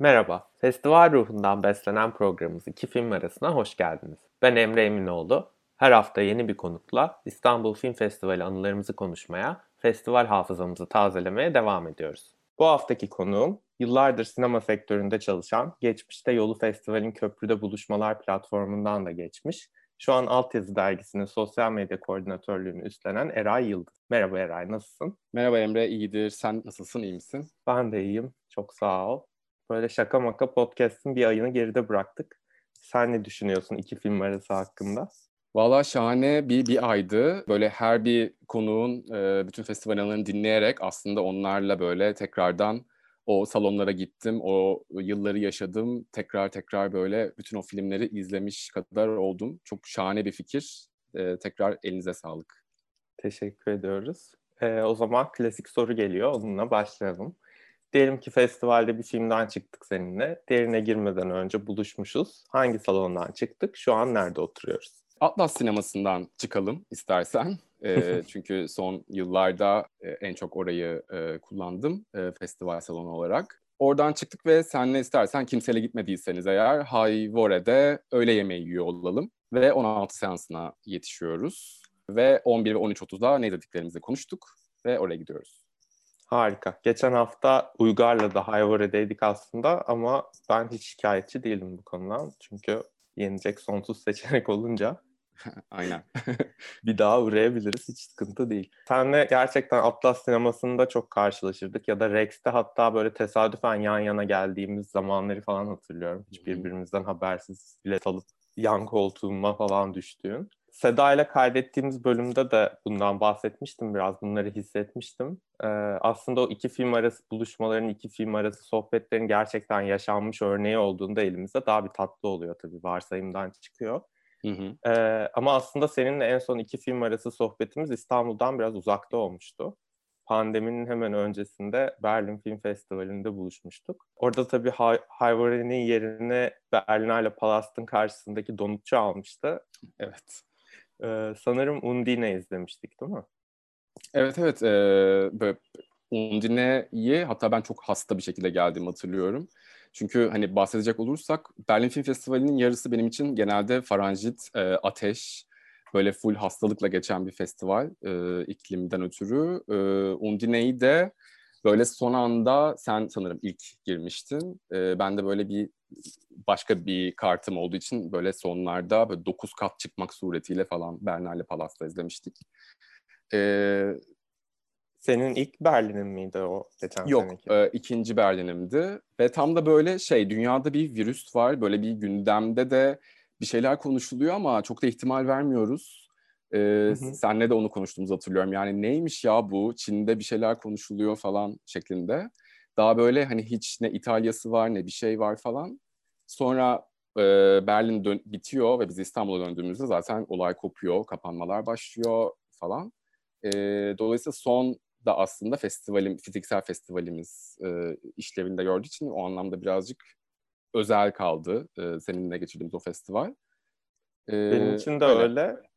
Merhaba, festival ruhundan beslenen programımız iki film arasına hoş geldiniz. Ben Emre Eminoğlu. Her hafta yeni bir konukla İstanbul Film Festivali anılarımızı konuşmaya, festival hafızamızı tazelemeye devam ediyoruz. Bu haftaki konuğum, yıllardır sinema sektöründe çalışan, geçmişte Yolu Festival'in Köprüde Buluşmalar platformundan da geçmiş, şu an Altyazı Dergisi'nin sosyal medya koordinatörlüğünü üstlenen Eray Yıldız. Merhaba Eray, nasılsın? Merhaba Emre, iyidir. Sen nasılsın, iyi misin? Ben de iyiyim, çok sağ ol. Böyle şaka maka podcast'ın bir ayını geride bıraktık. Sen ne düşünüyorsun iki film arası hakkında? Valla şahane bir, bir aydı. Böyle her bir konuğun e, bütün festival anılarını dinleyerek aslında onlarla böyle tekrardan o salonlara gittim, o yılları yaşadım. Tekrar tekrar böyle bütün o filmleri izlemiş kadar oldum. Çok şahane bir fikir. E, tekrar elinize sağlık. Teşekkür ediyoruz. E, o zaman klasik soru geliyor. Onunla başlayalım. Diyelim ki festivalde bir filmden çıktık seninle. Derine girmeden önce buluşmuşuz. Hangi salondan çıktık? Şu an nerede oturuyoruz? Atlas sinemasından çıkalım istersen. E, çünkü son yıllarda e, en çok orayı e, kullandım e, festival salonu olarak. Oradan çıktık ve senle istersen kimseyle gitmediyseniz eğer Hayvore'de öğle yemeği yiyor olalım. Ve 16 seansına yetişiyoruz. Ve 11 ve 13.30'da ne dediklerimizi konuştuk ve oraya gidiyoruz. Harika. Geçen hafta Uygar'la da Hayvore'deydik aslında ama ben hiç şikayetçi değilim bu konudan. Çünkü yenecek sonsuz seçenek olunca Aynen. bir daha uğrayabiliriz. Hiç sıkıntı değil. Senle gerçekten Atlas sinemasında çok karşılaşırdık. Ya da Rex'te hatta böyle tesadüfen yan yana geldiğimiz zamanları falan hatırlıyorum. Hiç birbirimizden habersiz bilet alıp yan koltuğuma falan düştüğün. Seda ile kaydettiğimiz bölümde de bundan bahsetmiştim biraz. Bunları hissetmiştim. Ee, aslında o iki film arası buluşmaların, iki film arası sohbetlerin gerçekten yaşanmış örneği olduğunda elimizde daha bir tatlı oluyor tabii. Varsayımdan çıkıyor. Hı hı. Ee, ama aslında seninle en son iki film arası sohbetimiz İstanbul'dan biraz uzakta olmuştu. Pandeminin hemen öncesinde Berlin Film Festivali'nde buluşmuştuk. Orada tabii Hayvore'nin yerine Berlinale Palast'ın karşısındaki donutçu almıştı. Evet. Ee, sanırım Undine izlemiştik değil mi? Evet evet. Ee, böyle Undine'yi hatta ben çok hasta bir şekilde geldiğimi hatırlıyorum. Çünkü hani bahsedecek olursak Berlin Film Festivali'nin yarısı benim için genelde faranjit, e, ateş, böyle full hastalıkla geçen bir festival e, iklimden ötürü. E, Undine'yi de böyle son anda sen sanırım ilk girmiştin. E, ben de böyle bir başka bir kartım olduğu için böyle sonlarda böyle 9 kat çıkmak suretiyle falan Bernal'le Palas'ta izlemiştik. E, senin ilk Berlin'in miydi o geçen Yok, seneki? e, ikinci Berlin'imdi. Ve tam da böyle şey, dünyada bir virüs var. Böyle bir gündemde de bir şeyler konuşuluyor ama çok da ihtimal vermiyoruz. E, hı hı. Senle de onu konuştuğumuzu hatırlıyorum. Yani neymiş ya bu? Çin'de bir şeyler konuşuluyor falan şeklinde. Daha böyle hani hiç ne İtalya'sı var ne bir şey var falan. Sonra e, Berlin dön- bitiyor ve biz İstanbul'a döndüğümüzde zaten olay kopuyor, kapanmalar başlıyor falan. E, dolayısıyla son da aslında festivalim, fiziksel festivalimiz e, işlevinde gördüğü için o anlamda birazcık özel kaldı e, seninle geçirdiğimiz o festival. E, Benim için de öyle. öyle.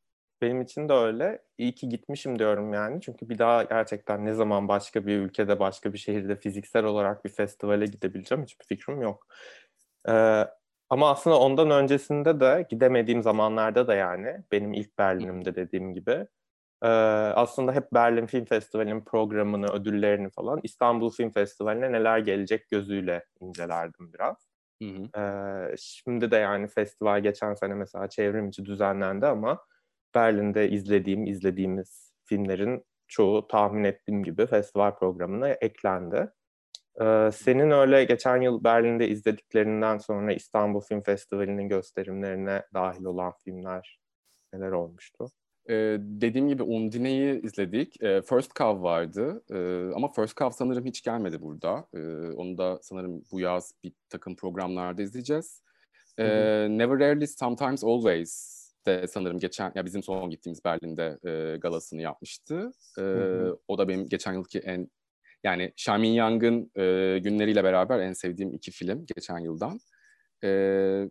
Benim için de öyle. İyi ki gitmişim diyorum yani. Çünkü bir daha gerçekten ne zaman başka bir ülkede, başka bir şehirde fiziksel olarak bir festivale gidebileceğim hiçbir fikrim yok. Ee, ama aslında ondan öncesinde de gidemediğim zamanlarda da yani benim ilk Berlin'imde dediğim gibi ee, aslında hep Berlin Film Festivali'nin programını, ödüllerini falan İstanbul Film Festivali'ne neler gelecek gözüyle incelerdim biraz. Hı hı. Ee, şimdi de yani festival geçen sene mesela çevrim içi düzenlendi ama Berlin'de izlediğim, izlediğimiz filmlerin çoğu tahmin ettiğim gibi festival programına eklendi. Ee, senin öyle geçen yıl Berlin'de izlediklerinden sonra İstanbul Film Festivali'nin gösterimlerine dahil olan filmler neler olmuştu? Ee, dediğim gibi Undine'yi izledik. Ee, First Cow vardı ee, ama First Cow sanırım hiç gelmedi burada. Ee, onu da sanırım bu yaz bir takım programlarda izleyeceğiz. Ee, Never Rarely, Sometimes Always de sanırım geçen ya bizim son gittiğimiz Berlin'de e, galasını yapmıştı. Ee, o da benim geçen yılki en yani Shamin Yang'ın e, günleriyle beraber en sevdiğim iki film geçen yıldan. Ee,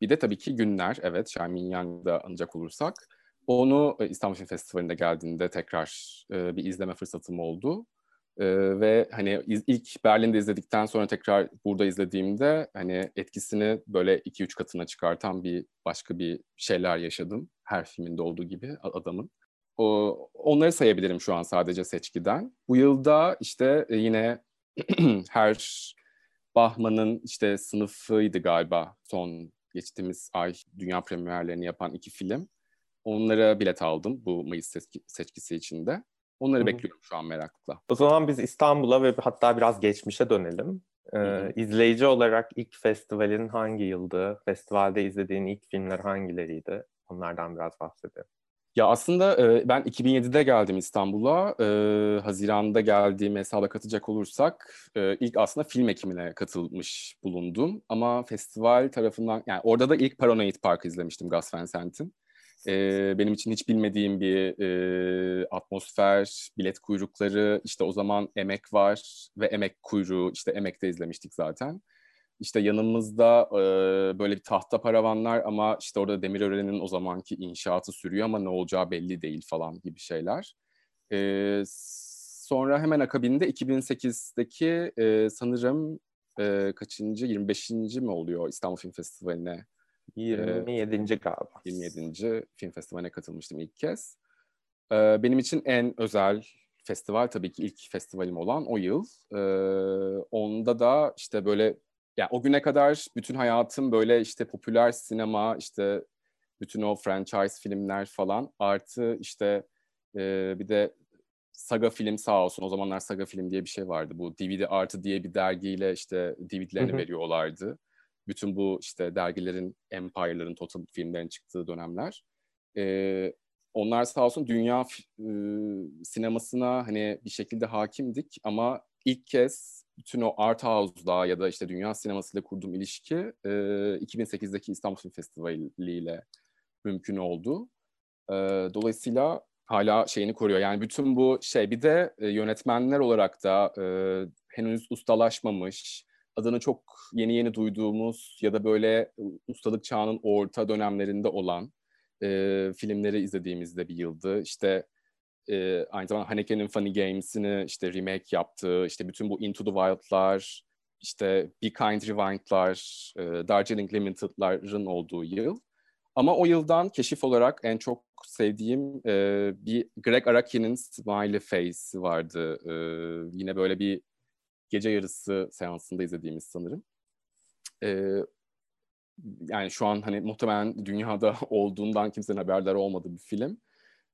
bir de tabii ki Günler, evet Shamin Yang'da anacak olursak. Onu e, İstanbul Film Festivali'nde geldiğinde tekrar e, bir izleme fırsatım oldu. Ve hani ilk Berlin'de izledikten sonra tekrar burada izlediğimde hani etkisini böyle iki üç katına çıkartan bir başka bir şeyler yaşadım. Her filminde olduğu gibi adamın. O, onları sayabilirim şu an sadece seçkiden. Bu yılda işte e, yine her Bahman'ın işte sınıfıydı galiba son geçtiğimiz ay dünya premierlerini yapan iki film. Onlara bilet aldım bu Mayıs seçkisi içinde. Onları bekliyorum şu an merakla. O zaman biz İstanbul'a ve hatta biraz geçmişe dönelim. Ee, izleyici olarak ilk festivalin hangi yıldı? Festivalde izlediğin ilk filmler hangileriydi? Onlardan biraz bahsedelim. Ya aslında e, ben 2007'de geldim İstanbul'a. E, Haziran'da geldiğim hesaba katacak olursak e, ilk aslında film ekimine katılmış bulundum. Ama festival tarafından yani orada da ilk Paranoid Park izlemiştim Gus Van Sant'in. E, benim için hiç bilmediğim bir e, atmosfer, bilet kuyrukları, işte o zaman emek var ve emek kuyruğu, işte emekte izlemiştik zaten. İşte yanımızda e, böyle bir tahta paravanlar ama işte orada Demirören'in o zamanki inşaatı sürüyor ama ne olacağı belli değil falan gibi şeyler. E, sonra hemen akabinde 2008'deki e, sanırım e, kaçıncı, 25. mi oluyor İstanbul Film Festivali'ne 27. galiba. 27. Film Festivali'ne katılmıştım ilk kez. Ee, benim için en özel festival tabii ki ilk festivalim olan o yıl. Ee, onda da işte böyle yani o güne kadar bütün hayatım böyle işte popüler sinema, işte bütün o franchise filmler falan artı işte e, bir de Saga Film sağ olsun. O zamanlar Saga Film diye bir şey vardı. Bu DVD Artı diye bir dergiyle işte DVD'lerini veriyorlardı bütün bu işte dergilerin, Empire'ların, Total filmlerin çıktığı dönemler. E, onlar sağ olsun dünya e, sinemasına hani bir şekilde hakimdik ama ilk kez bütün o art house'da ya da işte dünya sinemasıyla kurduğum ilişki e, 2008'deki İstanbul Film Festivali ile mümkün oldu. E, dolayısıyla hala şeyini koruyor. Yani bütün bu şey bir de e, yönetmenler olarak da e, henüz ustalaşmamış, adını çok yeni yeni duyduğumuz ya da böyle ustalık çağının orta dönemlerinde olan e, filmleri izlediğimizde bir yıldı. İşte e, aynı zamanda Haneke'nin Funny Games'ini işte remake yaptığı, işte bütün bu Into the Wild'lar, işte Be Kind Rewind'lar, e, Darjeeling Limited'ların olduğu yıl. Ama o yıldan keşif olarak en çok sevdiğim e, bir Greg Araki'nin Smiley Face vardı. E, yine böyle bir gece yarısı seansında izlediğimiz sanırım. Ee, yani şu an hani muhtemelen dünyada olduğundan kimsenin haberdar olmadığı bir film.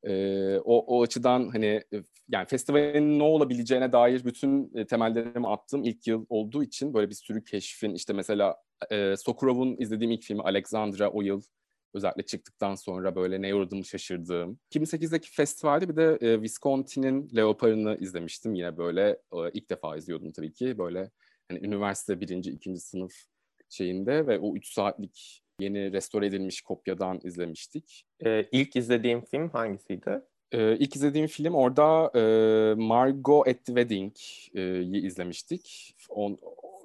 Ee, o, o açıdan hani yani festivalin ne olabileceğine dair bütün e, temellerimi attığım ilk yıl olduğu için böyle bir sürü keşfin işte mesela e, Sokurov'un izlediğim ilk filmi Alexandra o yıl özellikle çıktıktan sonra böyle ne uğradığımı şaşırdığım. 2008'deki festivalde bir de e, Visconti'nin Leopar'ını izlemiştim. Yine böyle e, ilk defa izliyordum tabii ki. Böyle hani üniversite birinci, ikinci sınıf şeyinde ve o üç saatlik yeni restore edilmiş kopyadan izlemiştik. Ee, ilk izlediğim film hangisiydi? Ee, ilk izlediğim film orada e, Margot at the Wedding'i izlemiştik. On,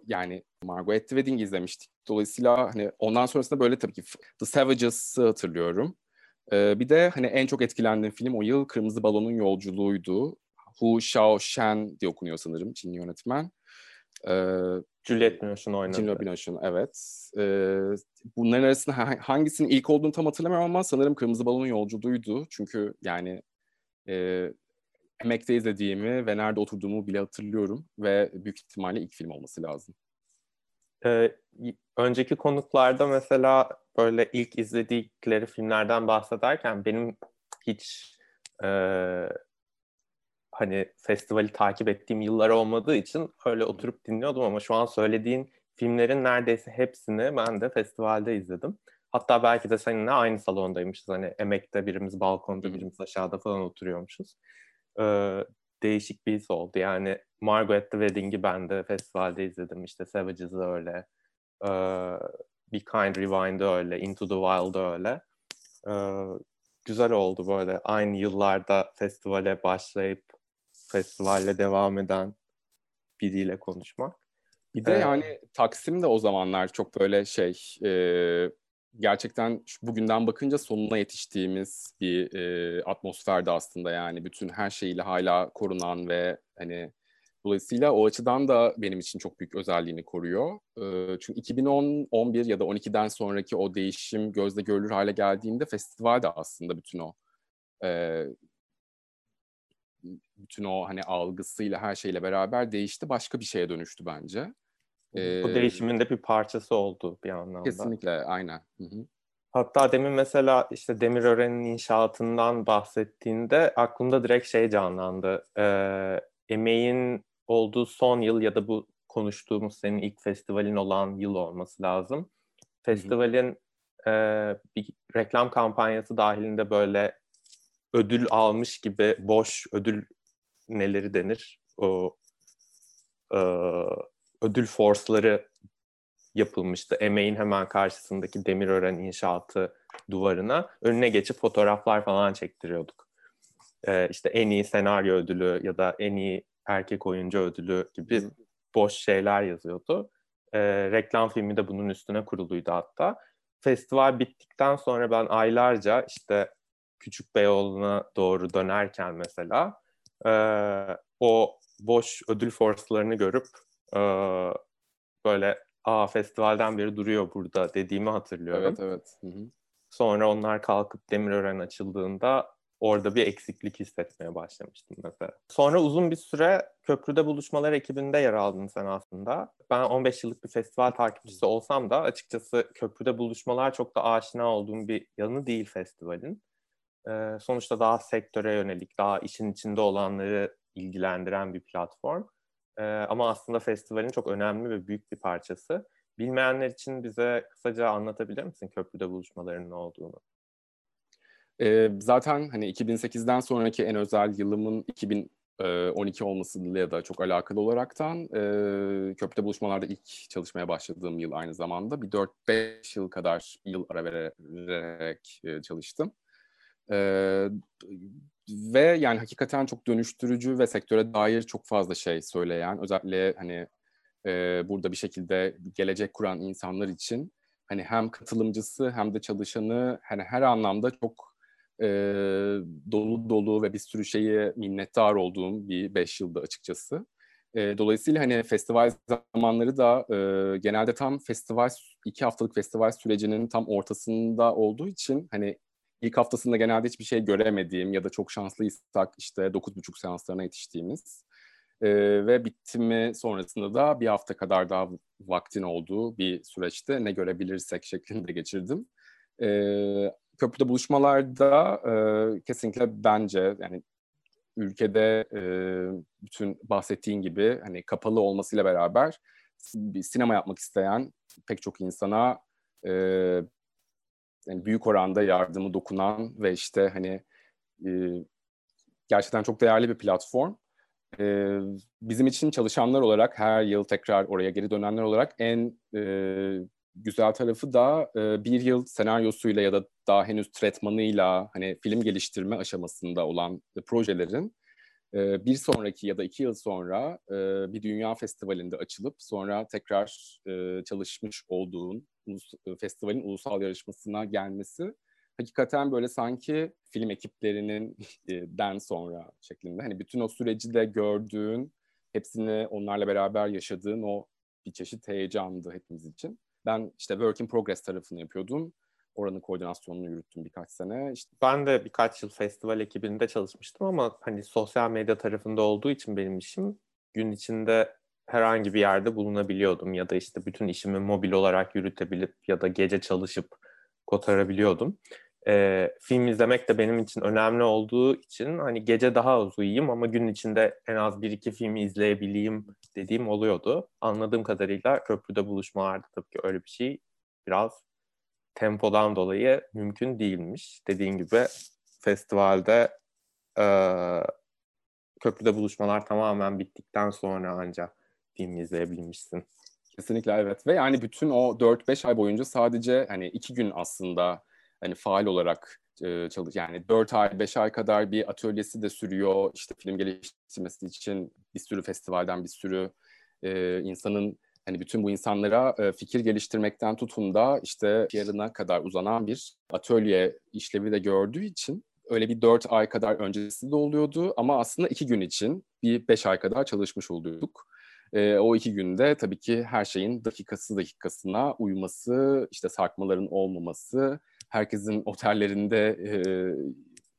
yani Margot at the Wedding izlemiştik. Dolayısıyla hani ondan sonrasında böyle tabii ki The Savages'ı hatırlıyorum. Ee, bir de hani en çok etkilendiğim film o yıl Kırmızı Balon'un Yolculuğuydu. Hu Xiao Shen diye okunuyor sanırım Çinli yönetmen. Ee, Juliette Binoche'un oynadı. Juliette Binoche'un evet. Ee, bunların arasında hangisinin ilk olduğunu tam hatırlamıyorum ama sanırım Kırmızı Balon'un Yolculuğuydu. Çünkü yani e, emekte izlediğimi ve nerede oturduğumu bile hatırlıyorum ve büyük ihtimalle ilk film olması lazım. Ee, önceki konuklarda mesela böyle ilk izledikleri filmlerden bahsederken benim hiç e, hani festivali takip ettiğim yıllar olmadığı için öyle oturup dinliyordum ama şu an söylediğin filmlerin neredeyse hepsini ben de festivalde izledim. Hatta belki de seninle aynı salondaymışız. Hani emekte birimiz balkonda birimiz aşağıda falan oturuyormuşuz. Ee, değişik bir his oldu. Yani Margaret the Wedding'i ben de festivalde izledim. İşte Savages'ı öyle. Ee, Be Kind Rewind'ı öyle. Into the Wild'ı öyle. Ee, güzel oldu böyle. Aynı yıllarda festivale başlayıp festivalle devam eden biriyle konuşmak. Bir de ee, yani Taksim de o zamanlar çok böyle şey e, gerçekten bugünden bakınca sonuna yetiştiğimiz bir e, atmosferde aslında yani bütün her şeyiyle hala korunan ve hani Dolayısıyla o açıdan da benim için çok büyük özelliğini koruyor. E, çünkü 2010, 11 ya da 12'den sonraki o değişim gözle görülür hale geldiğinde festival de aslında bütün o e, bütün o hani algısıyla her şeyle beraber değişti. Başka bir şeye dönüştü bence. Bu ee, değişimin de bir parçası oldu bir anlamda. Kesinlikle, aynen. Hı hı. Hatta demin mesela işte Demirören'in inşaatından bahsettiğinde aklımda direkt şey canlandı. Ee, emeğin olduğu son yıl ya da bu konuştuğumuz senin ilk festivalin olan yıl olması lazım. Festivalin e, bir reklam kampanyası dahilinde böyle ödül almış gibi boş ödül neleri denir? O e, ödül forsları yapılmıştı. Emeğin hemen karşısındaki Demirören inşaatı duvarına önüne geçip fotoğraflar falan çektiriyorduk. Ee, işte en iyi senaryo ödülü ya da en iyi erkek oyuncu ödülü gibi boş şeyler yazıyordu. Ee, reklam filmi de bunun üstüne kuruluydu hatta. Festival bittikten sonra ben aylarca işte Küçük Beyoğlu'na doğru dönerken mesela e, o boş ödül forslarını görüp e, böyle aa festivalden beri duruyor burada dediğimi hatırlıyorum. Evet evet. Hı hı. Sonra onlar kalkıp Demirören açıldığında orada bir eksiklik hissetmeye başlamıştım mesela. Sonra uzun bir süre Köprüde Buluşmalar ekibinde yer aldın sen aslında. Ben 15 yıllık bir festival takipçisi olsam da açıkçası Köprüde Buluşmalar çok da aşina olduğum bir yanı değil festivalin. Ee, sonuçta daha sektöre yönelik, daha işin içinde olanları ilgilendiren bir platform. Ee, ama aslında festivalin çok önemli ve büyük bir parçası. Bilmeyenler için bize kısaca anlatabilir misin köprüde buluşmaların ne olduğunu? Ee, zaten hani 2008'den sonraki en özel yılımın 2012 olmasıyla da çok alakalı olaraktan e, köprüde buluşmalarda ilk çalışmaya başladığım yıl aynı zamanda bir 4-5 yıl kadar yıl ara vererek e, çalıştım. Ee, ve yani hakikaten çok dönüştürücü ve sektöre dair çok fazla şey söyleyen, özellikle hani e, burada bir şekilde gelecek kuran insanlar için hani hem katılımcısı hem de çalışanı hani her anlamda çok e, dolu dolu ve bir sürü şeyi minnettar olduğum bir beş yılda açıkçası. E, dolayısıyla hani festival zamanları da e, genelde tam festival iki haftalık festival sürecinin tam ortasında olduğu için hani ilk haftasında genelde hiçbir şey göremediğim ya da çok şanslıysak işte 9.30 seanslarına yetiştiğimiz e, ve bitimi sonrasında da bir hafta kadar daha vaktin olduğu bir süreçte ne görebilirsek şeklinde geçirdim. E, köprüde buluşmalarda e, kesinlikle bence yani ülkede e, bütün bahsettiğin gibi hani kapalı olmasıyla beraber bir sinema yapmak isteyen pek çok insana e, yani büyük oranda yardımı dokunan ve işte hani e, gerçekten çok değerli bir platform. E, bizim için çalışanlar olarak her yıl tekrar oraya geri dönenler olarak en e, güzel tarafı da e, bir yıl senaryosuyla ya da daha henüz tretmanıyla hani film geliştirme aşamasında olan projelerin e, bir sonraki ya da iki yıl sonra e, bir dünya festivalinde açılıp sonra tekrar e, çalışmış olduğun ulus, festivalin ulusal yarışmasına gelmesi hakikaten böyle sanki film ekiplerinin e, den sonra şeklinde hani bütün o süreci de gördüğün hepsini onlarla beraber yaşadığın o bir çeşit heyecandı hepimiz için. Ben işte work in progress tarafını yapıyordum. Oranın koordinasyonunu yürüttüm birkaç sene. İşte... Ben de birkaç yıl festival ekibinde çalışmıştım ama hani sosyal medya tarafında olduğu için benim işim gün içinde herhangi bir yerde bulunabiliyordum ya da işte bütün işimi mobil olarak yürütebilip ya da gece çalışıp kotarabiliyordum. Ee, film izlemek de benim için önemli olduğu için hani gece daha az uyuyayım ama gün içinde en az bir iki filmi izleyebileyim dediğim oluyordu. Anladığım kadarıyla köprüde buluşmalarda tabii ki öyle bir şey biraz tempodan dolayı mümkün değilmiş. Dediğin gibi festivalde e, köprüde buluşmalar tamamen bittikten sonra ancak film izleyebilmişsin. Kesinlikle evet ve yani bütün o 4-5 ay boyunca sadece hani iki gün aslında hani faal olarak e, çalış yani 4 ay 5 ay kadar bir atölyesi de sürüyor işte film geliştirmesi için bir sürü festivalden bir sürü e, insanın hani bütün bu insanlara e, fikir geliştirmekten tutun da işte yarına kadar uzanan bir atölye işlevi de gördüğü için öyle bir dört ay kadar öncesi de oluyordu ama aslında iki gün için bir beş ay kadar çalışmış oluyorduk. E, o iki günde tabii ki her şeyin dakikası dakikasına uyması, işte sarkmaların olmaması, herkesin otellerinde e,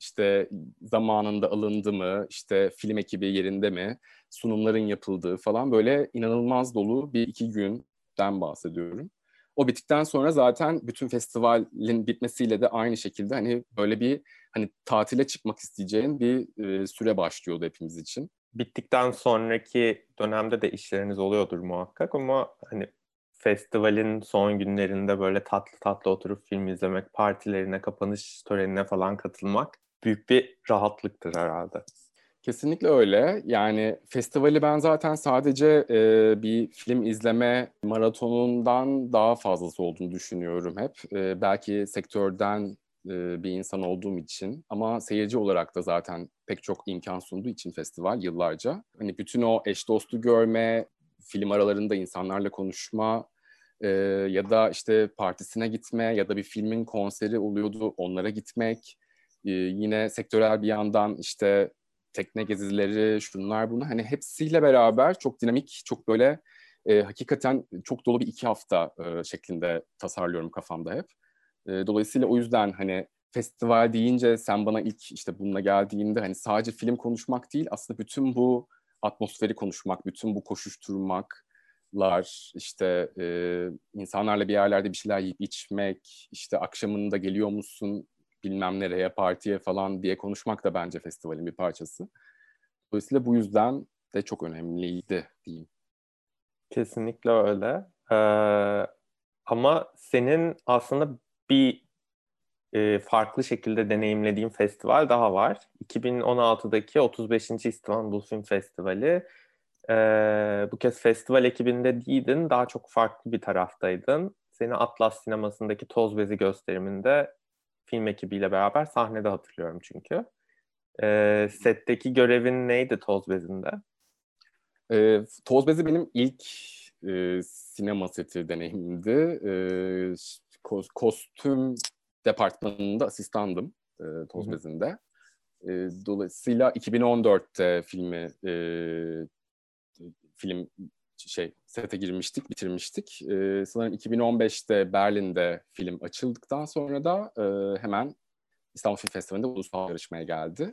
işte zamanında alındı mı, işte film ekibi yerinde mi, sunumların yapıldığı falan böyle inanılmaz dolu bir iki günden bahsediyorum. O bittikten sonra zaten bütün festivalin bitmesiyle de aynı şekilde hani böyle bir hani tatile çıkmak isteyeceğin bir e, süre başlıyordu hepimiz için. Bittikten sonraki dönemde de işleriniz oluyordur muhakkak ama hani festivalin son günlerinde böyle tatlı tatlı oturup film izlemek, partilerine, kapanış törenine falan katılmak büyük bir rahatlıktır herhalde. Kesinlikle öyle. Yani festivali ben zaten sadece e, bir film izleme maratonundan daha fazlası olduğunu düşünüyorum hep. E, belki sektörden e, bir insan olduğum için ama seyirci olarak da zaten pek çok imkan sunduğu için festival yıllarca. Hani bütün o eş dostu görme, film aralarında insanlarla konuşma e, ya da işte partisine gitme ya da bir filmin konseri oluyordu onlara gitmek. E, yine sektörel bir yandan işte tekne gezileri, şunlar bunlar hani hepsiyle beraber çok dinamik, çok böyle e, hakikaten çok dolu bir iki hafta e, şeklinde tasarlıyorum kafamda hep. E, dolayısıyla o yüzden hani festival deyince sen bana ilk işte bununla geldiğinde hani sadece film konuşmak değil aslında bütün bu atmosferi konuşmak, bütün bu koşuşturmaklar, işte e, insanlarla bir yerlerde bir şeyler yiyip içmek, işte akşamında geliyor musun bilmem nereye, partiye falan diye konuşmak da bence festivalin bir parçası. Dolayısıyla bu yüzden de çok önemliydi diyeyim. Kesinlikle öyle. Ee, ama senin aslında bir e, farklı şekilde deneyimlediğin festival daha var. 2016'daki 35. İstanbul Film Festivali. Ee, bu kez festival ekibinde değildin, daha çok farklı bir taraftaydın. Seni Atlas Sineması'ndaki Toz Bezi gösteriminde film ekibiyle beraber sahnede hatırlıyorum çünkü. Ee, setteki görevin neydi Toz Bezi'nde? E, Toz Bezi benim ilk e, sinema seti deneyimimdi. E, ko- kostüm departmanında asistandım e, Toz Hı-hı. Bezi'nde. E, dolayısıyla 2014'te filmi e, film şey sete girmiştik, bitirmiştik. E, sanırım 2015'te Berlin'de film açıldıktan sonra da e, hemen İstanbul Film Festivali'nde ulusal yarışmaya geldi.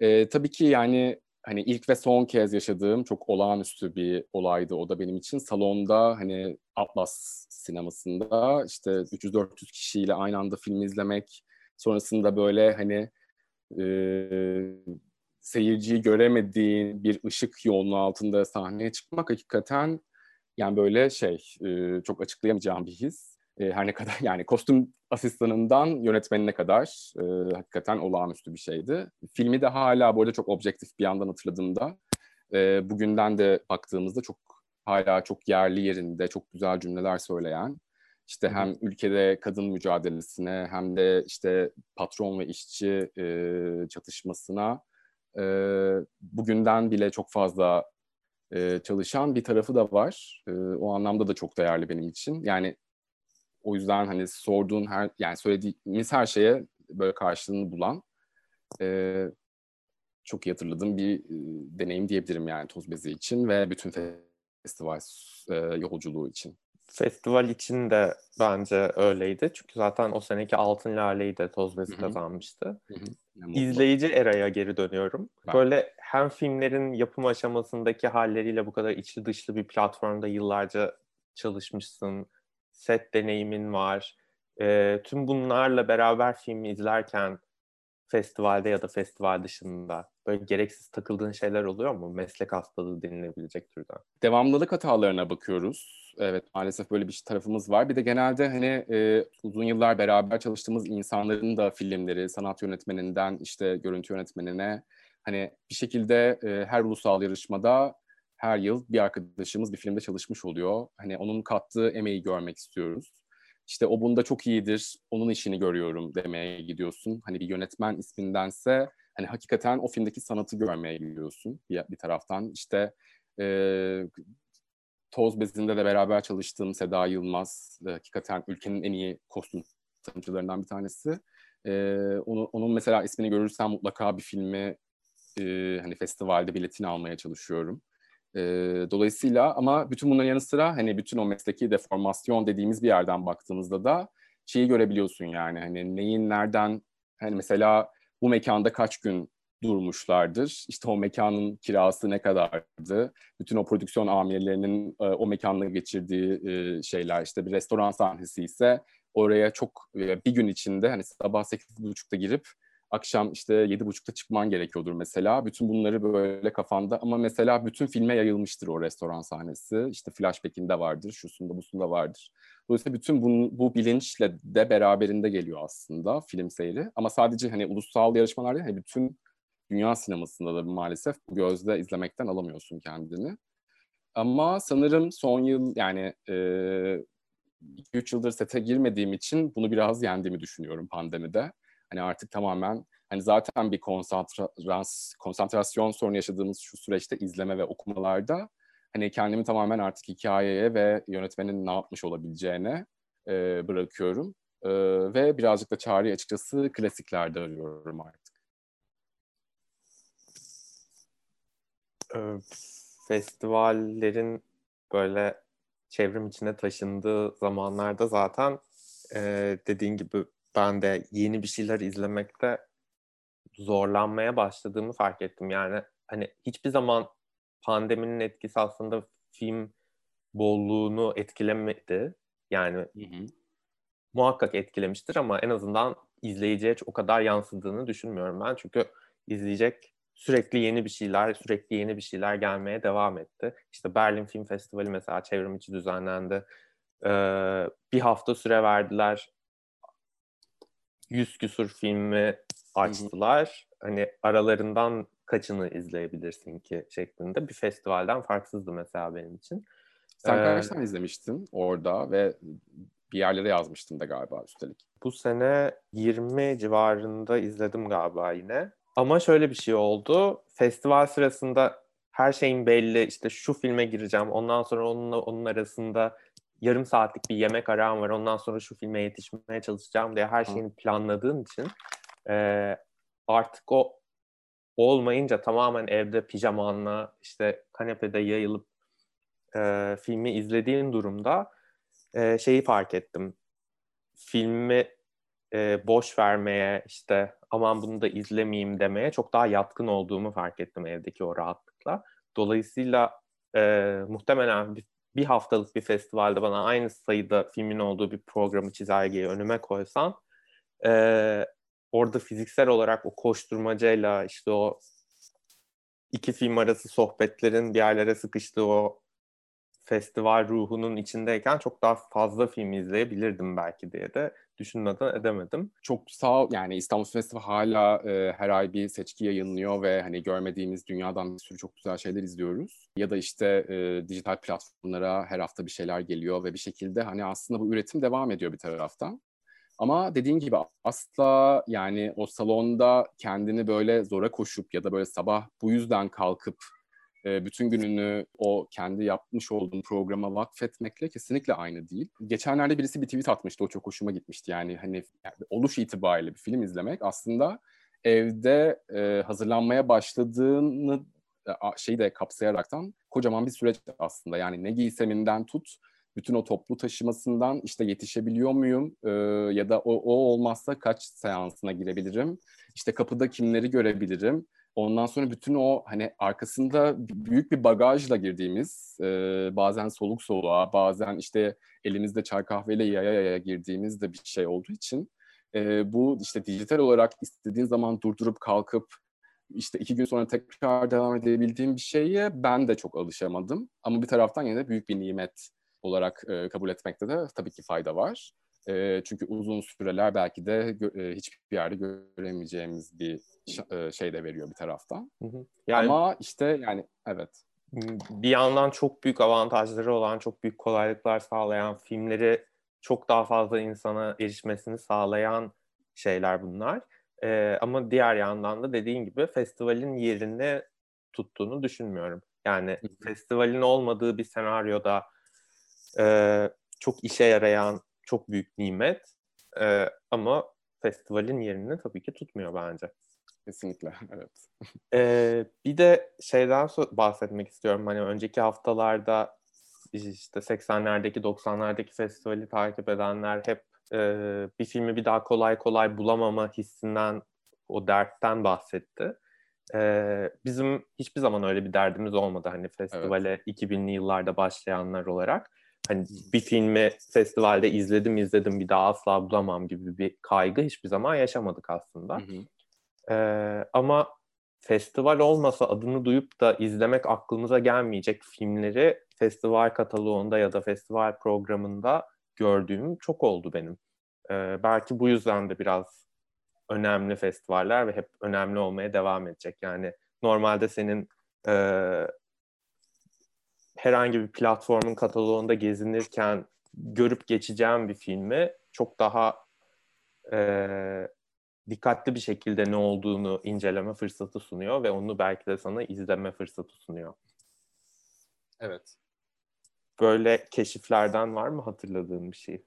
E, tabii ki yani hani ilk ve son kez yaşadığım çok olağanüstü bir olaydı o da benim için. Salonda hani Atlas sinemasında işte 300-400 kişiyle aynı anda film izlemek, sonrasında böyle hani e, seyirciyi göremediğin bir ışık yoğunluğu altında sahneye çıkmak hakikaten yani böyle şey e, çok açıklayamayacağım bir his. E, her ne kadar yani kostüm asistanından yönetmenine kadar e, hakikaten olağanüstü bir şeydi. Filmi de hala bu arada çok objektif bir yandan hatırladığımda e, bugünden de baktığımızda çok hala çok yerli yerinde çok güzel cümleler söyleyen işte hem ülkede kadın mücadelesine hem de işte patron ve işçi e, çatışmasına e, bugünden bile çok fazla e, çalışan bir tarafı da var. E, o anlamda da çok değerli benim için. Yani o yüzden hani sorduğun her yani söylediğimiz her şeye böyle karşılığını bulan e, çok iyi hatırladığım bir e, deneyim diyebilirim yani Toz Bezi için ve bütün festival e, yolculuğu için. Festival için de bence öyleydi. Çünkü zaten o seneki Altın Lale'yi de Toz Bezi kazanmıştı. İzleyici eraya geri dönüyorum. Ben. Böyle hem filmlerin yapım aşamasındaki halleriyle bu kadar içli dışlı bir platformda yıllarca çalışmışsın. Set deneyimin var. E, tüm bunlarla beraber filmi izlerken festivalde ya da festival dışında böyle gereksiz takıldığın şeyler oluyor mu? Meslek hastalığı denilebilecek türden. Devamlılık hatalarına bakıyoruz. Evet maalesef böyle bir tarafımız var. Bir de genelde hani e, uzun yıllar beraber çalıştığımız insanların da filmleri, sanat yönetmeninden işte görüntü yönetmenine hani bir şekilde e, her ulusal yarışmada her yıl bir arkadaşımız bir filmde çalışmış oluyor. Hani onun kattığı emeği görmek istiyoruz. İşte o bunda çok iyidir, onun işini görüyorum demeye gidiyorsun. Hani bir yönetmen ismindense hani hakikaten o filmdeki sanatı görmeye gidiyorsun bir, bir taraftan. İşte e, Toz Bezi'nde de beraber çalıştığım Seda Yılmaz, e, hakikaten ülkenin en iyi kostüm tasarımcılarından bir tanesi. E, onu, onun mesela ismini görürsem mutlaka bir filmi e, hani festivalde biletini almaya çalışıyorum. E, dolayısıyla ama bütün bunların yanı sıra hani bütün o mesleki deformasyon dediğimiz bir yerden baktığımızda da şeyi görebiliyorsun yani hani neyin nereden hani mesela bu mekanda kaç gün durmuşlardır. İşte o mekanın kirası ne kadardı? Bütün o prodüksiyon amirlerinin e, o mekanla geçirdiği e, şeyler işte bir restoran sahnesi ise oraya çok e, bir gün içinde hani sabah 8.30'da girip akşam işte yedi buçukta çıkman gerekiyordur mesela. Bütün bunları böyle kafanda ama mesela bütün filme yayılmıştır o restoran sahnesi. İşte flashback'inde vardır, şusunda busunda vardır. Dolayısıyla bütün bu, bu bilinçle de beraberinde geliyor aslında film seyri. Ama sadece hani ulusal yarışmalarda hani bütün dünya sinemasında da maalesef bu gözle izlemekten alamıyorsun kendini. Ama sanırım son yıl yani e, 2-3 yıldır sete girmediğim için bunu biraz yendiğimi düşünüyorum pandemide. Hani artık tamamen hani zaten bir konsantrasyon, konsantrasyon sorunu yaşadığımız şu süreçte izleme ve okumalarda hani kendimi tamamen artık hikayeye ve yönetmenin ne yapmış olabileceğine e, bırakıyorum. E, ve birazcık da çağrı açıkçası klasiklerde arıyorum artık. Festivallerin böyle çevrim içine taşındığı zamanlarda zaten e, dediğin gibi ben de yeni bir şeyler izlemekte zorlanmaya başladığımı fark ettim. Yani hani hiçbir zaman pandeminin etkisi aslında film bolluğunu etkilemedi. Yani hı hı. muhakkak etkilemiştir ama en azından izleyiciye o kadar yansıdığını düşünmüyorum ben. Çünkü izleyecek sürekli yeni bir şeyler, sürekli yeni bir şeyler gelmeye devam etti. İşte Berlin Film Festivali mesela çevrim içi düzenlendi. Ee, bir hafta süre verdiler yüz küsur filmi açtılar. Hı hı. Hani aralarından kaçını izleyebilirsin ki şeklinde bir festivalden farksızdı mesela benim için. Sen ee, kaç tane izlemiştin orada ve bir yerlere yazmıştın da galiba üstelik. Bu sene 20 civarında izledim galiba yine. Ama şöyle bir şey oldu. Festival sırasında her şeyin belli. İşte şu filme gireceğim. Ondan sonra onunla onun arasında yarım saatlik bir yemek aram var. Ondan sonra şu filme yetişmeye çalışacağım diye her şeyini planladığın için e, artık o olmayınca tamamen evde pijamanla işte kanepede yayılıp e, filmi izlediğin durumda e, şeyi fark ettim. Filmi e, boş vermeye işte aman bunu da izlemeyeyim demeye çok daha yatkın olduğumu fark ettim evdeki o rahatlıkla. Dolayısıyla e, muhtemelen bir bir haftalık bir festivalde bana aynı sayıda filmin olduğu bir programı çizelgeyi önüme koysan e, orada fiziksel olarak o koşturmacayla işte o iki film arası sohbetlerin bir yerlere sıkıştığı o festival ruhunun içindeyken çok daha fazla film izleyebilirdim belki diye de düşünmeden edemedim. Çok sağ. Yani İstanbul Festivali hala e, her ay bir seçki yayınlıyor ve hani görmediğimiz dünyadan bir sürü çok güzel şeyler izliyoruz. Ya da işte e, dijital platformlara her hafta bir şeyler geliyor ve bir şekilde hani aslında bu üretim devam ediyor bir taraftan. Ama dediğin gibi asla yani o salonda kendini böyle zora koşup ya da böyle sabah bu yüzden kalkıp e, bütün gününü o kendi yapmış olduğun programa vakfetmekle kesinlikle aynı değil. Geçenlerde birisi bir tweet atmıştı. O çok hoşuma gitmişti. Yani hani yani oluş itibariyle bir film izlemek aslında evde e, hazırlanmaya başladığını e, şeyi de kapsayaraktan kocaman bir süreç aslında. Yani ne giyseminden tut bütün o toplu taşımasından işte yetişebiliyor muyum e, ya da o, o olmazsa kaç seansına girebilirim? İşte kapıda kimleri görebilirim? Ondan sonra bütün o hani arkasında büyük bir bagajla girdiğimiz e, bazen soluk soluğa bazen işte elimizde çay kahveyle yaya yaya girdiğimiz de bir şey olduğu için e, bu işte dijital olarak istediğin zaman durdurup kalkıp işte iki gün sonra tekrar devam edebildiğim bir şeye ben de çok alışamadım. Ama bir taraftan yine de büyük bir nimet olarak e, kabul etmekte de tabii ki fayda var. E, çünkü uzun süreler belki de e, hiçbir yerde göremeyeceğimiz bir şey de veriyor bir taraftan. Hı hı. Yani, Ama işte yani evet. Bir yandan çok büyük avantajları olan, çok büyük kolaylıklar sağlayan, filmleri çok daha fazla insana erişmesini sağlayan şeyler bunlar. Ee, ama diğer yandan da dediğin gibi festivalin yerini tuttuğunu düşünmüyorum. Yani festivalin olmadığı bir senaryoda e, çok işe yarayan çok büyük nimet. E, ama festivalin yerini tabii ki tutmuyor bence. Kesinlikle, evet. Ee, bir de şeyden bahsetmek istiyorum. Hani önceki haftalarda işte 80'lerdeki 90'lardaki festivali takip edenler hep e, bir filmi bir daha kolay kolay bulamama hissinden o dertten bahsetti. E, bizim hiçbir zaman öyle bir derdimiz olmadı hani festivale evet. 2000'li yıllarda başlayanlar olarak. Hani bir filmi festivalde izledim izledim bir daha asla bulamam gibi bir kaygı hiçbir zaman yaşamadık aslında. Hı hı. E, ama festival olmasa adını duyup da izlemek aklımıza gelmeyecek filmleri festival kataloğunda ya da festival programında gördüğüm çok oldu benim. Ee, belki bu yüzden de biraz önemli festivaller ve hep önemli olmaya devam edecek. Yani normalde senin e, herhangi bir platformun kataloğunda gezinirken görüp geçeceğin bir filmi çok daha e, dikkatli bir şekilde ne olduğunu inceleme fırsatı sunuyor ve onu belki de sana izleme fırsatı sunuyor. Evet. Böyle keşiflerden var mı hatırladığın bir şey?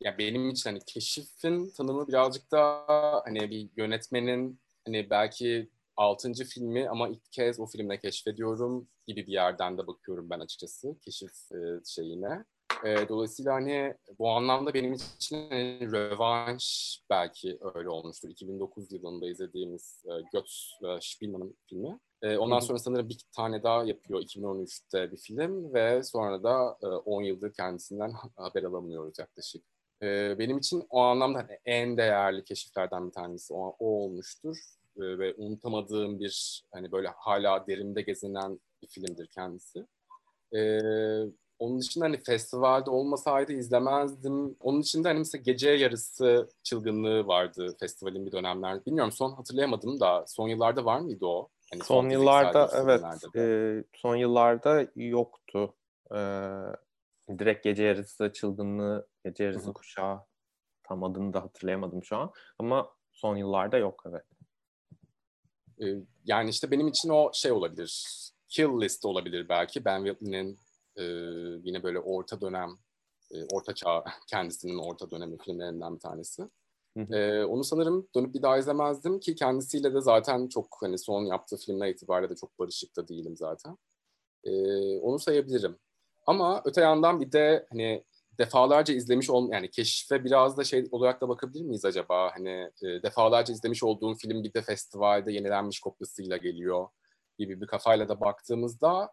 Ya benim için hani keşifin tanımı birazcık da hani bir yönetmenin hani belki altıncı filmi ama ilk kez o filmle keşfediyorum gibi bir yerden de bakıyorum ben açıkçası keşif e, şeyine. E, dolayısıyla hani bu anlamda benim için hani, rövanş belki öyle olmuştur. 2009 yılında izlediğimiz e, Götz e, Spielmann'ın filmi. E, ondan sonra sanırım bir tane daha yapıyor 2013'te bir film ve sonra da e, 10 yıldır kendisinden haber alamıyoruz yaklaşık. E, benim için o anlamda hani en değerli keşiflerden bir tanesi o, o olmuştur. E, ve unutamadığım bir hani böyle hala derinde gezinen bir filmdir kendisi. E, onun dışında hani festivalde olmasaydı izlemezdim. Onun dışında hani mesela gece yarısı çılgınlığı vardı festivalin bir dönemler. Bilmiyorum son hatırlayamadım da son yıllarda var mıydı o? Hani son, son yıllarda evet e, son yıllarda yoktu. E, direkt gece yarısı çılgınlığı, gece yarısı Hı-hı. kuşağı tam adını da hatırlayamadım şu an. Ama son yıllarda yok evet. E, yani işte benim için o şey olabilir. Kill List olabilir belki. Ben Whitney'nin e, yine böyle orta dönem, e, orta çağ kendisinin orta dönemi filmlerinden bir tanesi. E, onu sanırım dönüp bir daha izlemezdim ki kendisiyle de zaten çok hani son yaptığı filmler itibariyle de çok barışık da değilim zaten. E, onu sayabilirim. Ama öte yandan bir de hani defalarca izlemiş ol yani keşfe biraz da şey olarak da bakabilir miyiz acaba? Hani e, defalarca izlemiş olduğum film bir de festivalde yenilenmiş kopyasıyla geliyor gibi bir kafayla da baktığımızda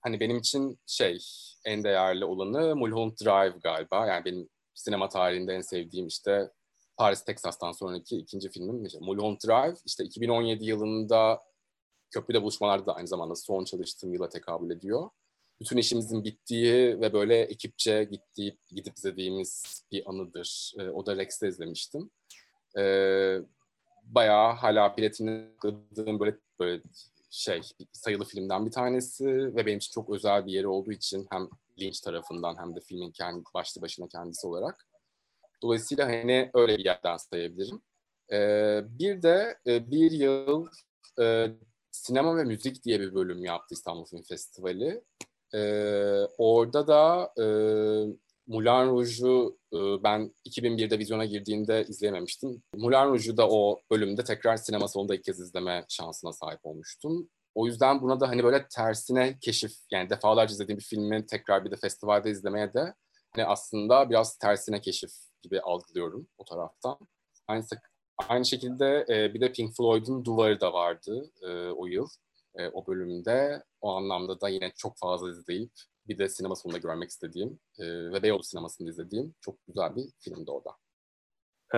hani benim için şey en değerli olanı Mulholland Drive galiba. Yani benim sinema tarihinde en sevdiğim işte Paris, Texas'tan sonraki ikinci filmim işte Mulholland Drive. İşte 2017 yılında Köprüde Buluşmalar da aynı zamanda son çalıştığım yıla tekabül ediyor. Bütün işimizin bittiği ve böyle ekipçe gittiği, gidip izlediğimiz bir anıdır. E, o da Rex'te izlemiştim. E, bayağı hala biletini böyle, böyle şey sayılı filmden bir tanesi ve benim için çok özel bir yeri olduğu için hem Lynch tarafından hem de filmin kendi başlı başına kendisi olarak. Dolayısıyla hani öyle bir yerden sayabilirim. Ee, bir de e, bir yıl e, sinema ve müzik diye bir bölüm yaptı İstanbul Film Festivali. Ee, orada da e, Moulin Rouge'u e, ben 2001'de vizyona girdiğinde izleyememiştim. Moulin Rouge'u da o bölümde tekrar sinema salonunda ilk kez izleme şansına sahip olmuştum. O yüzden buna da hani böyle tersine keşif yani defalarca izlediğim bir filmi tekrar bir de festivalde izlemeye de hani aslında biraz tersine keşif gibi algılıyorum o taraftan. Aynı, aynı şekilde e, bir de Pink Floyd'un Duvarı da vardı e, o yıl e, o bölümde. O anlamda da yine çok fazla izleyip bir de sinema sonunda görmek istediğim e, ve Beyoğlu sinemasında izlediğim çok güzel bir filmdi o da.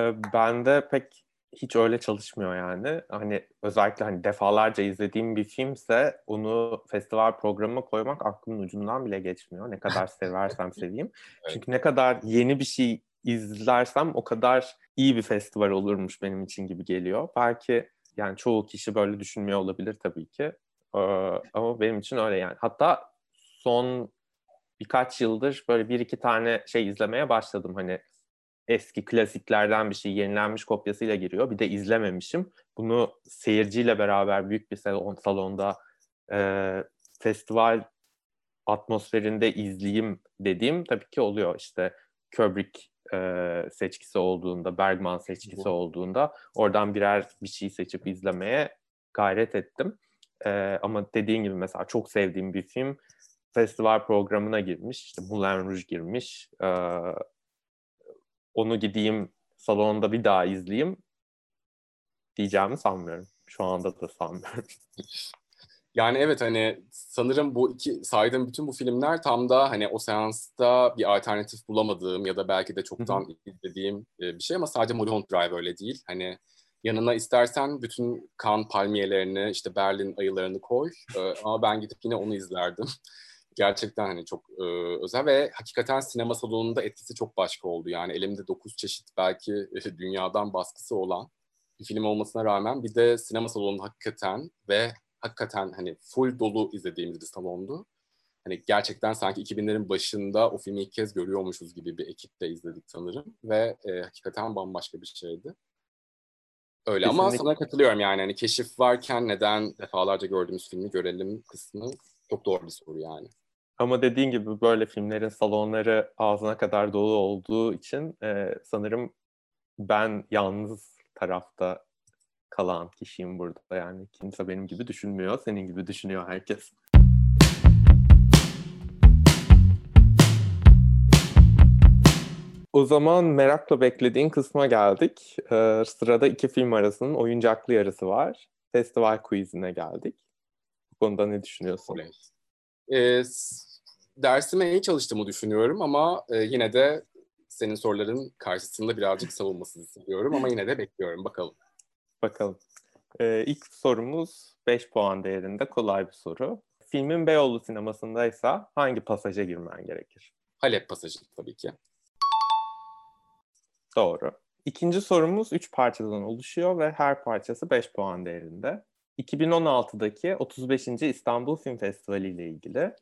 E, ben de pek hiç öyle çalışmıyor yani. Hani özellikle hani defalarca izlediğim bir filmse onu festival programına koymak aklımın ucundan bile geçmiyor. Ne kadar seversem seveyim. evet. Çünkü ne kadar yeni bir şey izlersem o kadar iyi bir festival olurmuş benim için gibi geliyor. Belki yani çoğu kişi böyle düşünmüyor olabilir tabii ki. Ee, ama benim için öyle yani. Hatta son birkaç yıldır böyle bir iki tane şey izlemeye başladım. Hani eski klasiklerden bir şey yenilenmiş kopyasıyla giriyor. Bir de izlememişim. Bunu seyirciyle beraber büyük bir salon, salonda e, festival atmosferinde izleyeyim dediğim tabii ki oluyor. İşte Kubrick e, seçkisi olduğunda, Bergman seçkisi olduğunda oradan birer bir şey seçip izlemeye gayret ettim. E, ama dediğin gibi mesela çok sevdiğim bir film festival programına girmiş. İşte Moulin Rouge girmiş. E, onu gideyim salonda bir daha izleyeyim diyeceğimi sanmıyorum. Şu anda da sanmıyorum. Yani evet hani sanırım bu iki saydığım bütün bu filmler tam da hani o seansta bir alternatif bulamadığım ya da belki de çoktan izlediğim bir şey ama sadece Mulholland Drive öyle değil. Hani yanına istersen bütün kan palmiyelerini işte Berlin ayılarını koy ama ben gidip yine onu izlerdim. Gerçekten hani çok e, özel ve hakikaten sinema salonunda etkisi çok başka oldu. Yani elimde dokuz çeşit belki dünyadan baskısı olan bir film olmasına rağmen bir de sinema salonunda hakikaten ve hakikaten hani full dolu izlediğimiz bir salondu. Hani gerçekten sanki 2000'lerin başında o filmi ilk kez görüyormuşuz gibi bir ekiple izledik sanırım ve e, hakikaten bambaşka bir şeydi. Öyle Kesinlikle. ama sana katılıyorum yani hani keşif varken neden defalarca gördüğümüz filmi görelim kısmı çok doğru bir soru yani. Ama dediğin gibi böyle filmlerin salonları ağzına kadar dolu olduğu için e, sanırım ben yalnız tarafta kalan kişiyim burada. Yani kimse benim gibi düşünmüyor. Senin gibi düşünüyor herkes. O zaman merakla beklediğin kısma geldik. Ee, sırada iki film arasının oyuncaklı yarısı var. Festival quizine geldik. Bu konuda ne düşünüyorsun? Ee, dersime iyi çalıştığımı düşünüyorum ama e, yine de senin soruların karşısında birazcık savunmasız hissediyorum ama yine de bekliyorum. Bakalım. Bakalım. Ee, ilk sorumuz 5 puan değerinde kolay bir soru. Filmin Beyoğlu sinemasındaysa hangi pasaja girmen gerekir? Halep pasajı tabii ki. Doğru. İkinci sorumuz 3 parçadan oluşuyor ve her parçası 5 puan değerinde. 2016'daki 35. İstanbul Film Festivali ile ilgili.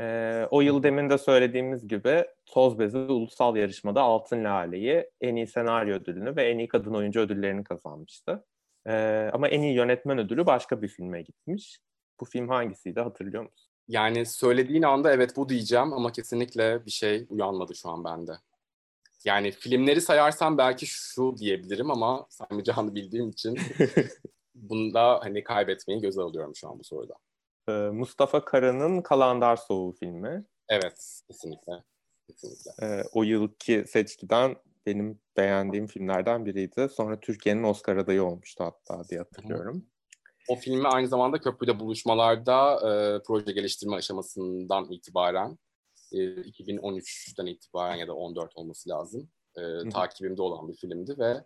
Ee, o yıl demin de söylediğimiz gibi Toz Bezi ulusal yarışmada Altın Lale'yi en iyi senaryo ödülünü ve en iyi kadın oyuncu ödüllerini kazanmıştı. Ee, ama en iyi yönetmen ödülü başka bir filme gitmiş. Bu film hangisiydi hatırlıyor musun? Yani söylediğin anda evet bu diyeceğim ama kesinlikle bir şey uyanmadı şu an bende. Yani filmleri sayarsam belki şu diyebilirim ama saymayacağını bildiğim için bunda hani kaybetmeyi göze alıyorum şu an bu soruda. Ee, Mustafa Kara'nın Kalandar Soğuğu filmi. Evet, kesinlikle. kesinlikle. Ee, o yılki seçkiden benim beğendiğim filmlerden biriydi. Sonra Türkiye'nin Oscar adayı olmuştu hatta diye hatırlıyorum. O filmi aynı zamanda köprüde buluşmalarda e, proje geliştirme aşamasından itibaren e, 2013'ten itibaren ya da 14 olması lazım. E, takibimde olan bir filmdi ve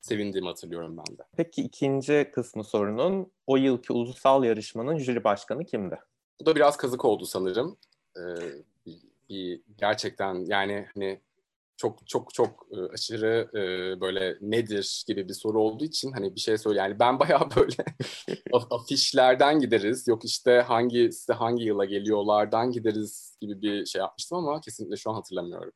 sevindiğimi hatırlıyorum ben de. Peki ikinci kısmı sorunun o yılki ulusal yarışmanın jüri başkanı kimdi? Bu da biraz kazık oldu sanırım. Ee, bir, bir gerçekten yani hani çok çok çok e, aşırı e, böyle nedir gibi bir soru olduğu için hani bir şey söyle yani ben bayağı böyle afişlerden gideriz yok işte hangi size hangi yıla geliyorlardan gideriz gibi bir şey yapmıştım ama kesinlikle şu an hatırlamıyorum.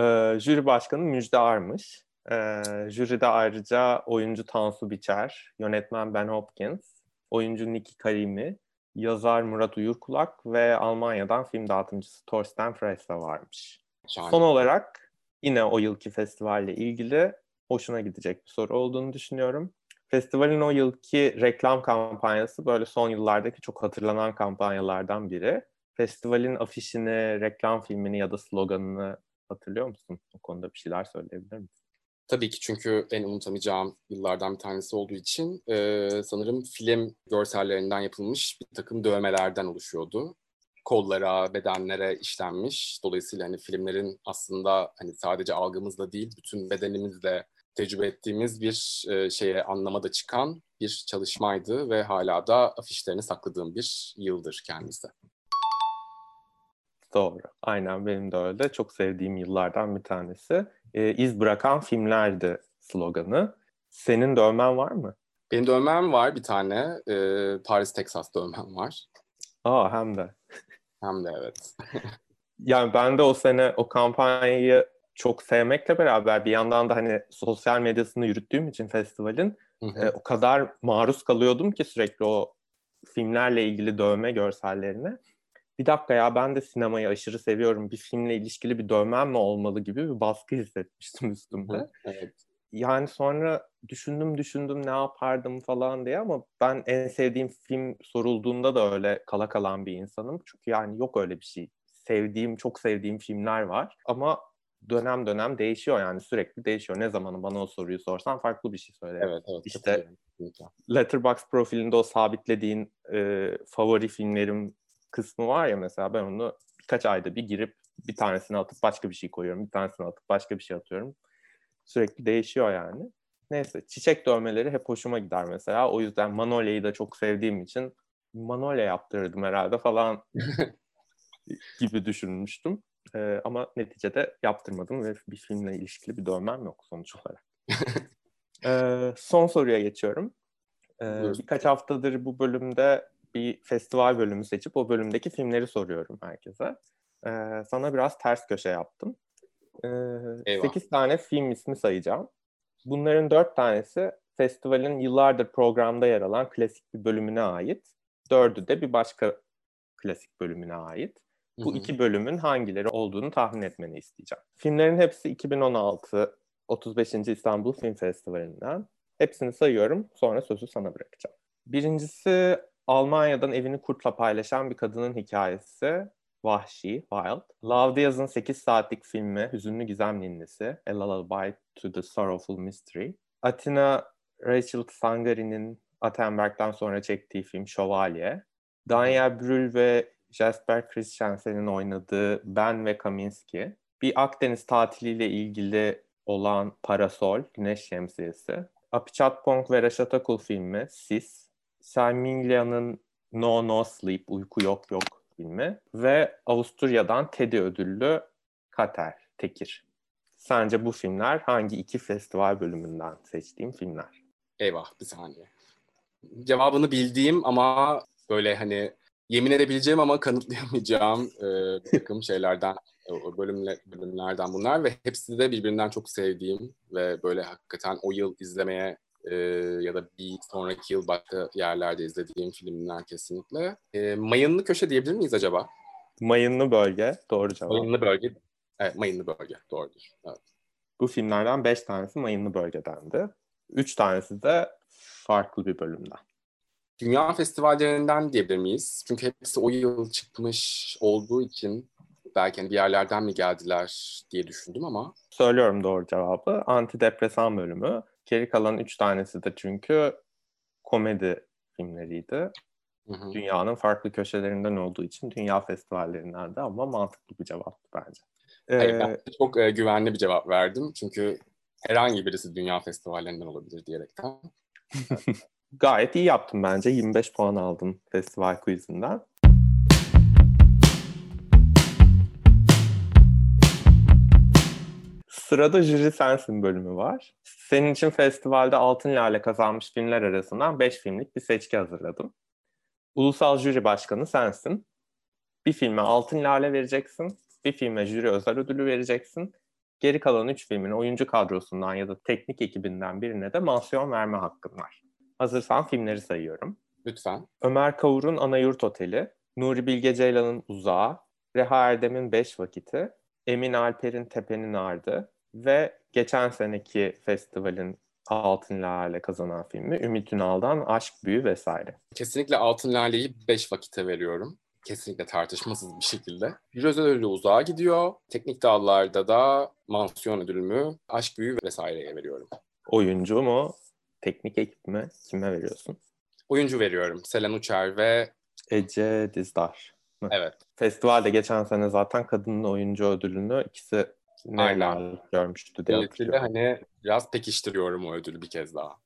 Ee, jüri başkanı Müjde Armış. Ee, jüride ayrıca oyuncu Tansu Biçer, yönetmen Ben Hopkins, oyuncu Niki Karimi, yazar Murat Uyurkulak ve Almanya'dan film dağıtımcısı Thorsten Freysa varmış. Şahane. Son olarak yine o yılki festivalle ilgili hoşuna gidecek bir soru olduğunu düşünüyorum. Festivalin o yılki reklam kampanyası böyle son yıllardaki çok hatırlanan kampanyalardan biri. Festivalin afişini, reklam filmini ya da sloganını hatırlıyor musun? O konuda bir şeyler söyleyebilir misin? Tabii ki çünkü en unutamayacağım yıllardan bir tanesi olduğu için e, sanırım film görsellerinden yapılmış bir takım dövmelerden oluşuyordu. Kollara, bedenlere işlenmiş. Dolayısıyla hani filmlerin aslında hani sadece algımızla değil, bütün bedenimizle tecrübe ettiğimiz bir e, şeye anlama da çıkan bir çalışmaydı ve hala da afişlerini sakladığım bir yıldır kendisi. Doğru. Aynen benim de öyle. Çok sevdiğim yıllardan bir tanesi. E, iz bırakan filmlerdi sloganı. Senin dövmen var mı? Benim dövmem var bir tane. E, Paris, Texas dövmem var. Aa hem de. Hem de evet. yani ben de o sene o kampanyayı çok sevmekle beraber bir yandan da hani sosyal medyasını yürüttüğüm için festivalin e, o kadar maruz kalıyordum ki sürekli o filmlerle ilgili dövme görsellerine bir dakika ya ben de sinemayı aşırı seviyorum. Bir filmle ilişkili bir dövmem mi olmalı gibi bir baskı hissetmiştim üstümde. Evet. Yani sonra düşündüm düşündüm ne yapardım falan diye ama ben en sevdiğim film sorulduğunda da öyle kala kalan bir insanım. Çünkü yani yok öyle bir şey. Sevdiğim, çok sevdiğim filmler var ama dönem dönem değişiyor yani sürekli değişiyor. Ne zaman bana o soruyu sorsan farklı bir şey söylerim. Evet, evet. İşte Letterboxd profilinde o sabitlediğin e, favori filmlerim kısmı var ya mesela ben onu birkaç ayda bir girip bir tanesini atıp başka bir şey koyuyorum. Bir tanesini atıp başka bir şey atıyorum. Sürekli değişiyor yani. Neyse çiçek dövmeleri hep hoşuma gider mesela. O yüzden Manolya'yı da çok sevdiğim için Manolya yaptırırdım herhalde falan gibi düşünmüştüm. Ee, ama neticede yaptırmadım ve bir filmle ilişkili bir dövmem yok sonuç olarak. ee, son soruya geçiyorum. Ee, birkaç haftadır bu bölümde bir festival bölümü seçip o bölümdeki filmleri soruyorum herkese. Ee, sana biraz ters köşe yaptım. Ee, 8 tane film ismi sayacağım. Bunların 4 tanesi festivalin yıllardır programda yer alan klasik bir bölümüne ait. Dördü de bir başka klasik bölümüne ait. Bu Hı-hı. iki bölümün hangileri olduğunu tahmin etmeni isteyeceğim. Filmlerin hepsi 2016 35. İstanbul Film Festivali'nden. Hepsini sayıyorum, sonra sözü sana bırakacağım. Birincisi Almanya'dan evini kurtla paylaşan bir kadının hikayesi. Vahşi, Wild. Love Diaz'ın 8 saatlik filmi Hüzünlü Gizem Ninnisi, A Lullaby to the Sorrowful Mystery. Atina Rachel Tsangari'nin Attenberg'den sonra çektiği film Şövalye. Daniel Brühl ve Jasper Christensen'in oynadığı Ben ve Kaminski. Bir Akdeniz tatiliyle ilgili olan Parasol, Güneş Şemsiyesi. Apichatpong ve Raşatakul filmi Sis. Serminglia'nın No No Sleep, Uyku Yok Yok filmi. Ve Avusturya'dan Teddy ödüllü Kater, Tekir. Sence bu filmler hangi iki festival bölümünden seçtiğim filmler? Eyvah bir saniye. Cevabını bildiğim ama böyle hani yemin edebileceğim ama kanıtlayamayacağım e, bir takım şeylerden, bölümle, bölümlerden bunlar ve hepsi de birbirinden çok sevdiğim ve böyle hakikaten o yıl izlemeye e, ya da bir sonraki yıl başka yerlerde izlediğim filmler kesinlikle. E, Mayınlı Köşe diyebilir miyiz acaba? Mayınlı Bölge, doğru cevap. Mayınlı Bölge, evet Mayınlı Bölge, doğrudur. Evet. Bu filmlerden beş tanesi Mayınlı Bölge'dendi. Üç tanesi de farklı bir bölümden. Dünya festivallerinden diyebilir miyiz? Çünkü hepsi o yıl çıkmış olduğu için belki hani bir yerlerden mi geldiler diye düşündüm ama. Söylüyorum doğru cevabı. Antidepresan bölümü. Geri kalan üç tanesi de çünkü komedi filmleriydi. Hı hı. Dünyanın farklı köşelerinden olduğu için dünya festivallerinden de ama mantıklı bir cevaptı bence. Hayır, ee, ben çok e, güvenli bir cevap verdim. Çünkü herhangi birisi dünya festivallerinden olabilir diyerekten. Gayet iyi yaptım bence. 25 puan aldım festival quizinden. Sırada jüri sensin bölümü var. Senin için festivalde Altın Lale kazanmış filmler arasından 5 filmlik bir seçki hazırladım. Ulusal jüri başkanı sensin. Bir filme Altın Lale vereceksin. Bir filme jüri özel ödülü vereceksin. Geri kalan 3 filmin oyuncu kadrosundan ya da teknik ekibinden birine de mansiyon verme hakkın var. Hazırsan filmleri sayıyorum. Lütfen. Ömer Kavur'un Ana Yurt Oteli, Nuri Bilge Ceylan'ın Uzağı, Reha Erdem'in Beş Vakiti, Emin Alper'in Tepenin Ardı ve geçen seneki festivalin Altın Lale kazanan filmi Ümit Ünal'dan Aşk Büyü vesaire. Kesinlikle Altın Lale'yi beş vakite veriyorum. Kesinlikle tartışmasız bir şekilde. Özel ödülü uzağa gidiyor. Teknik dallarda da mansiyon ödülümü Aşk Büyü vesaireye veriyorum. Oyuncu mu? teknik ekip mi? Kime veriyorsun? Oyuncu veriyorum. Selen Uçer ve Ece Dizdar. Evet. Festivalde geçen sene zaten kadının oyuncu ödülünü ikisi neler görmüştü diye hatırlıyorum. hani biraz pekiştiriyorum o ödülü bir kez daha.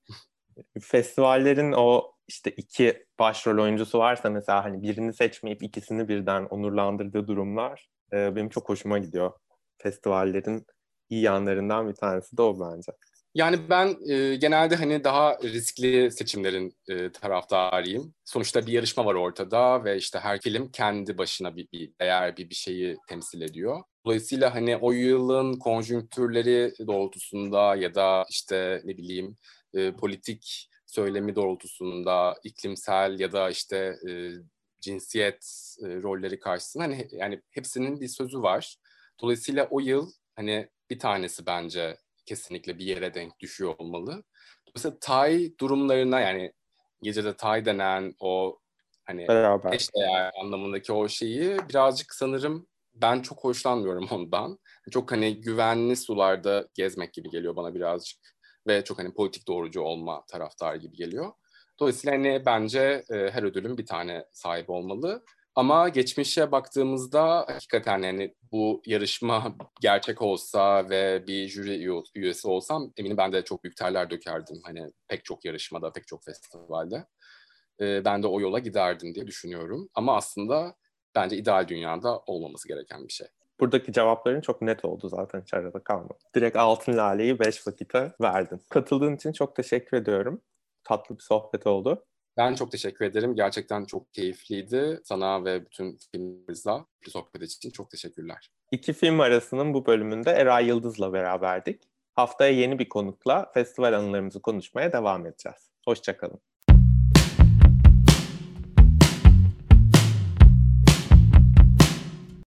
Festivallerin o işte iki başrol oyuncusu varsa mesela hani birini seçmeyip ikisini birden onurlandırdığı durumlar e, benim çok hoşuma gidiyor. Festivallerin iyi yanlarından bir tanesi de o bence. Yani ben e, genelde hani daha riskli seçimlerin e, taraftarıyım. Sonuçta bir yarışma var ortada ve işte her film kendi başına bir, bir değer, bir, bir şeyi temsil ediyor. Dolayısıyla hani o yılın konjonktürleri doğrultusunda ya da işte ne bileyim e, politik söylemi doğrultusunda iklimsel ya da işte e, cinsiyet e, rolleri karşısında hani yani hepsinin bir sözü var. Dolayısıyla o yıl hani bir tanesi bence kesinlikle bir yere denk düşüyor olmalı. Dolayısıyla Tay durumlarına yani gecede Tay denen o hani Beraber. eşdeğer anlamındaki o şeyi birazcık sanırım ben çok hoşlanmıyorum ondan. Çok hani güvenli sularda gezmek gibi geliyor bana birazcık ve çok hani politik doğrucu olma taraftarı gibi geliyor. Dolayısıyla hani bence e, her ödülün bir tane sahibi olmalı. Ama geçmişe baktığımızda hakikaten yani bu yarışma gerçek olsa ve bir jüri üyesi olsam eminim ben de çok büyük terler dökerdim. Hani pek çok yarışmada, pek çok festivalde. E, ben de o yola giderdim diye düşünüyorum. Ama aslında bence ideal dünyada olmaması gereken bir şey. Buradaki cevapların çok net oldu zaten hiç arada kalmadı. Direkt altın laleyi 5 vakite verdin. Katıldığın için çok teşekkür ediyorum. Tatlı bir sohbet oldu. Ben çok teşekkür ederim. Gerçekten çok keyifliydi. Sana ve bütün filmimizle sohbet için çok teşekkürler. İki film arasının bu bölümünde Eray Yıldız'la beraberdik. Haftaya yeni bir konukla festival anılarımızı konuşmaya devam edeceğiz. Hoşçakalın.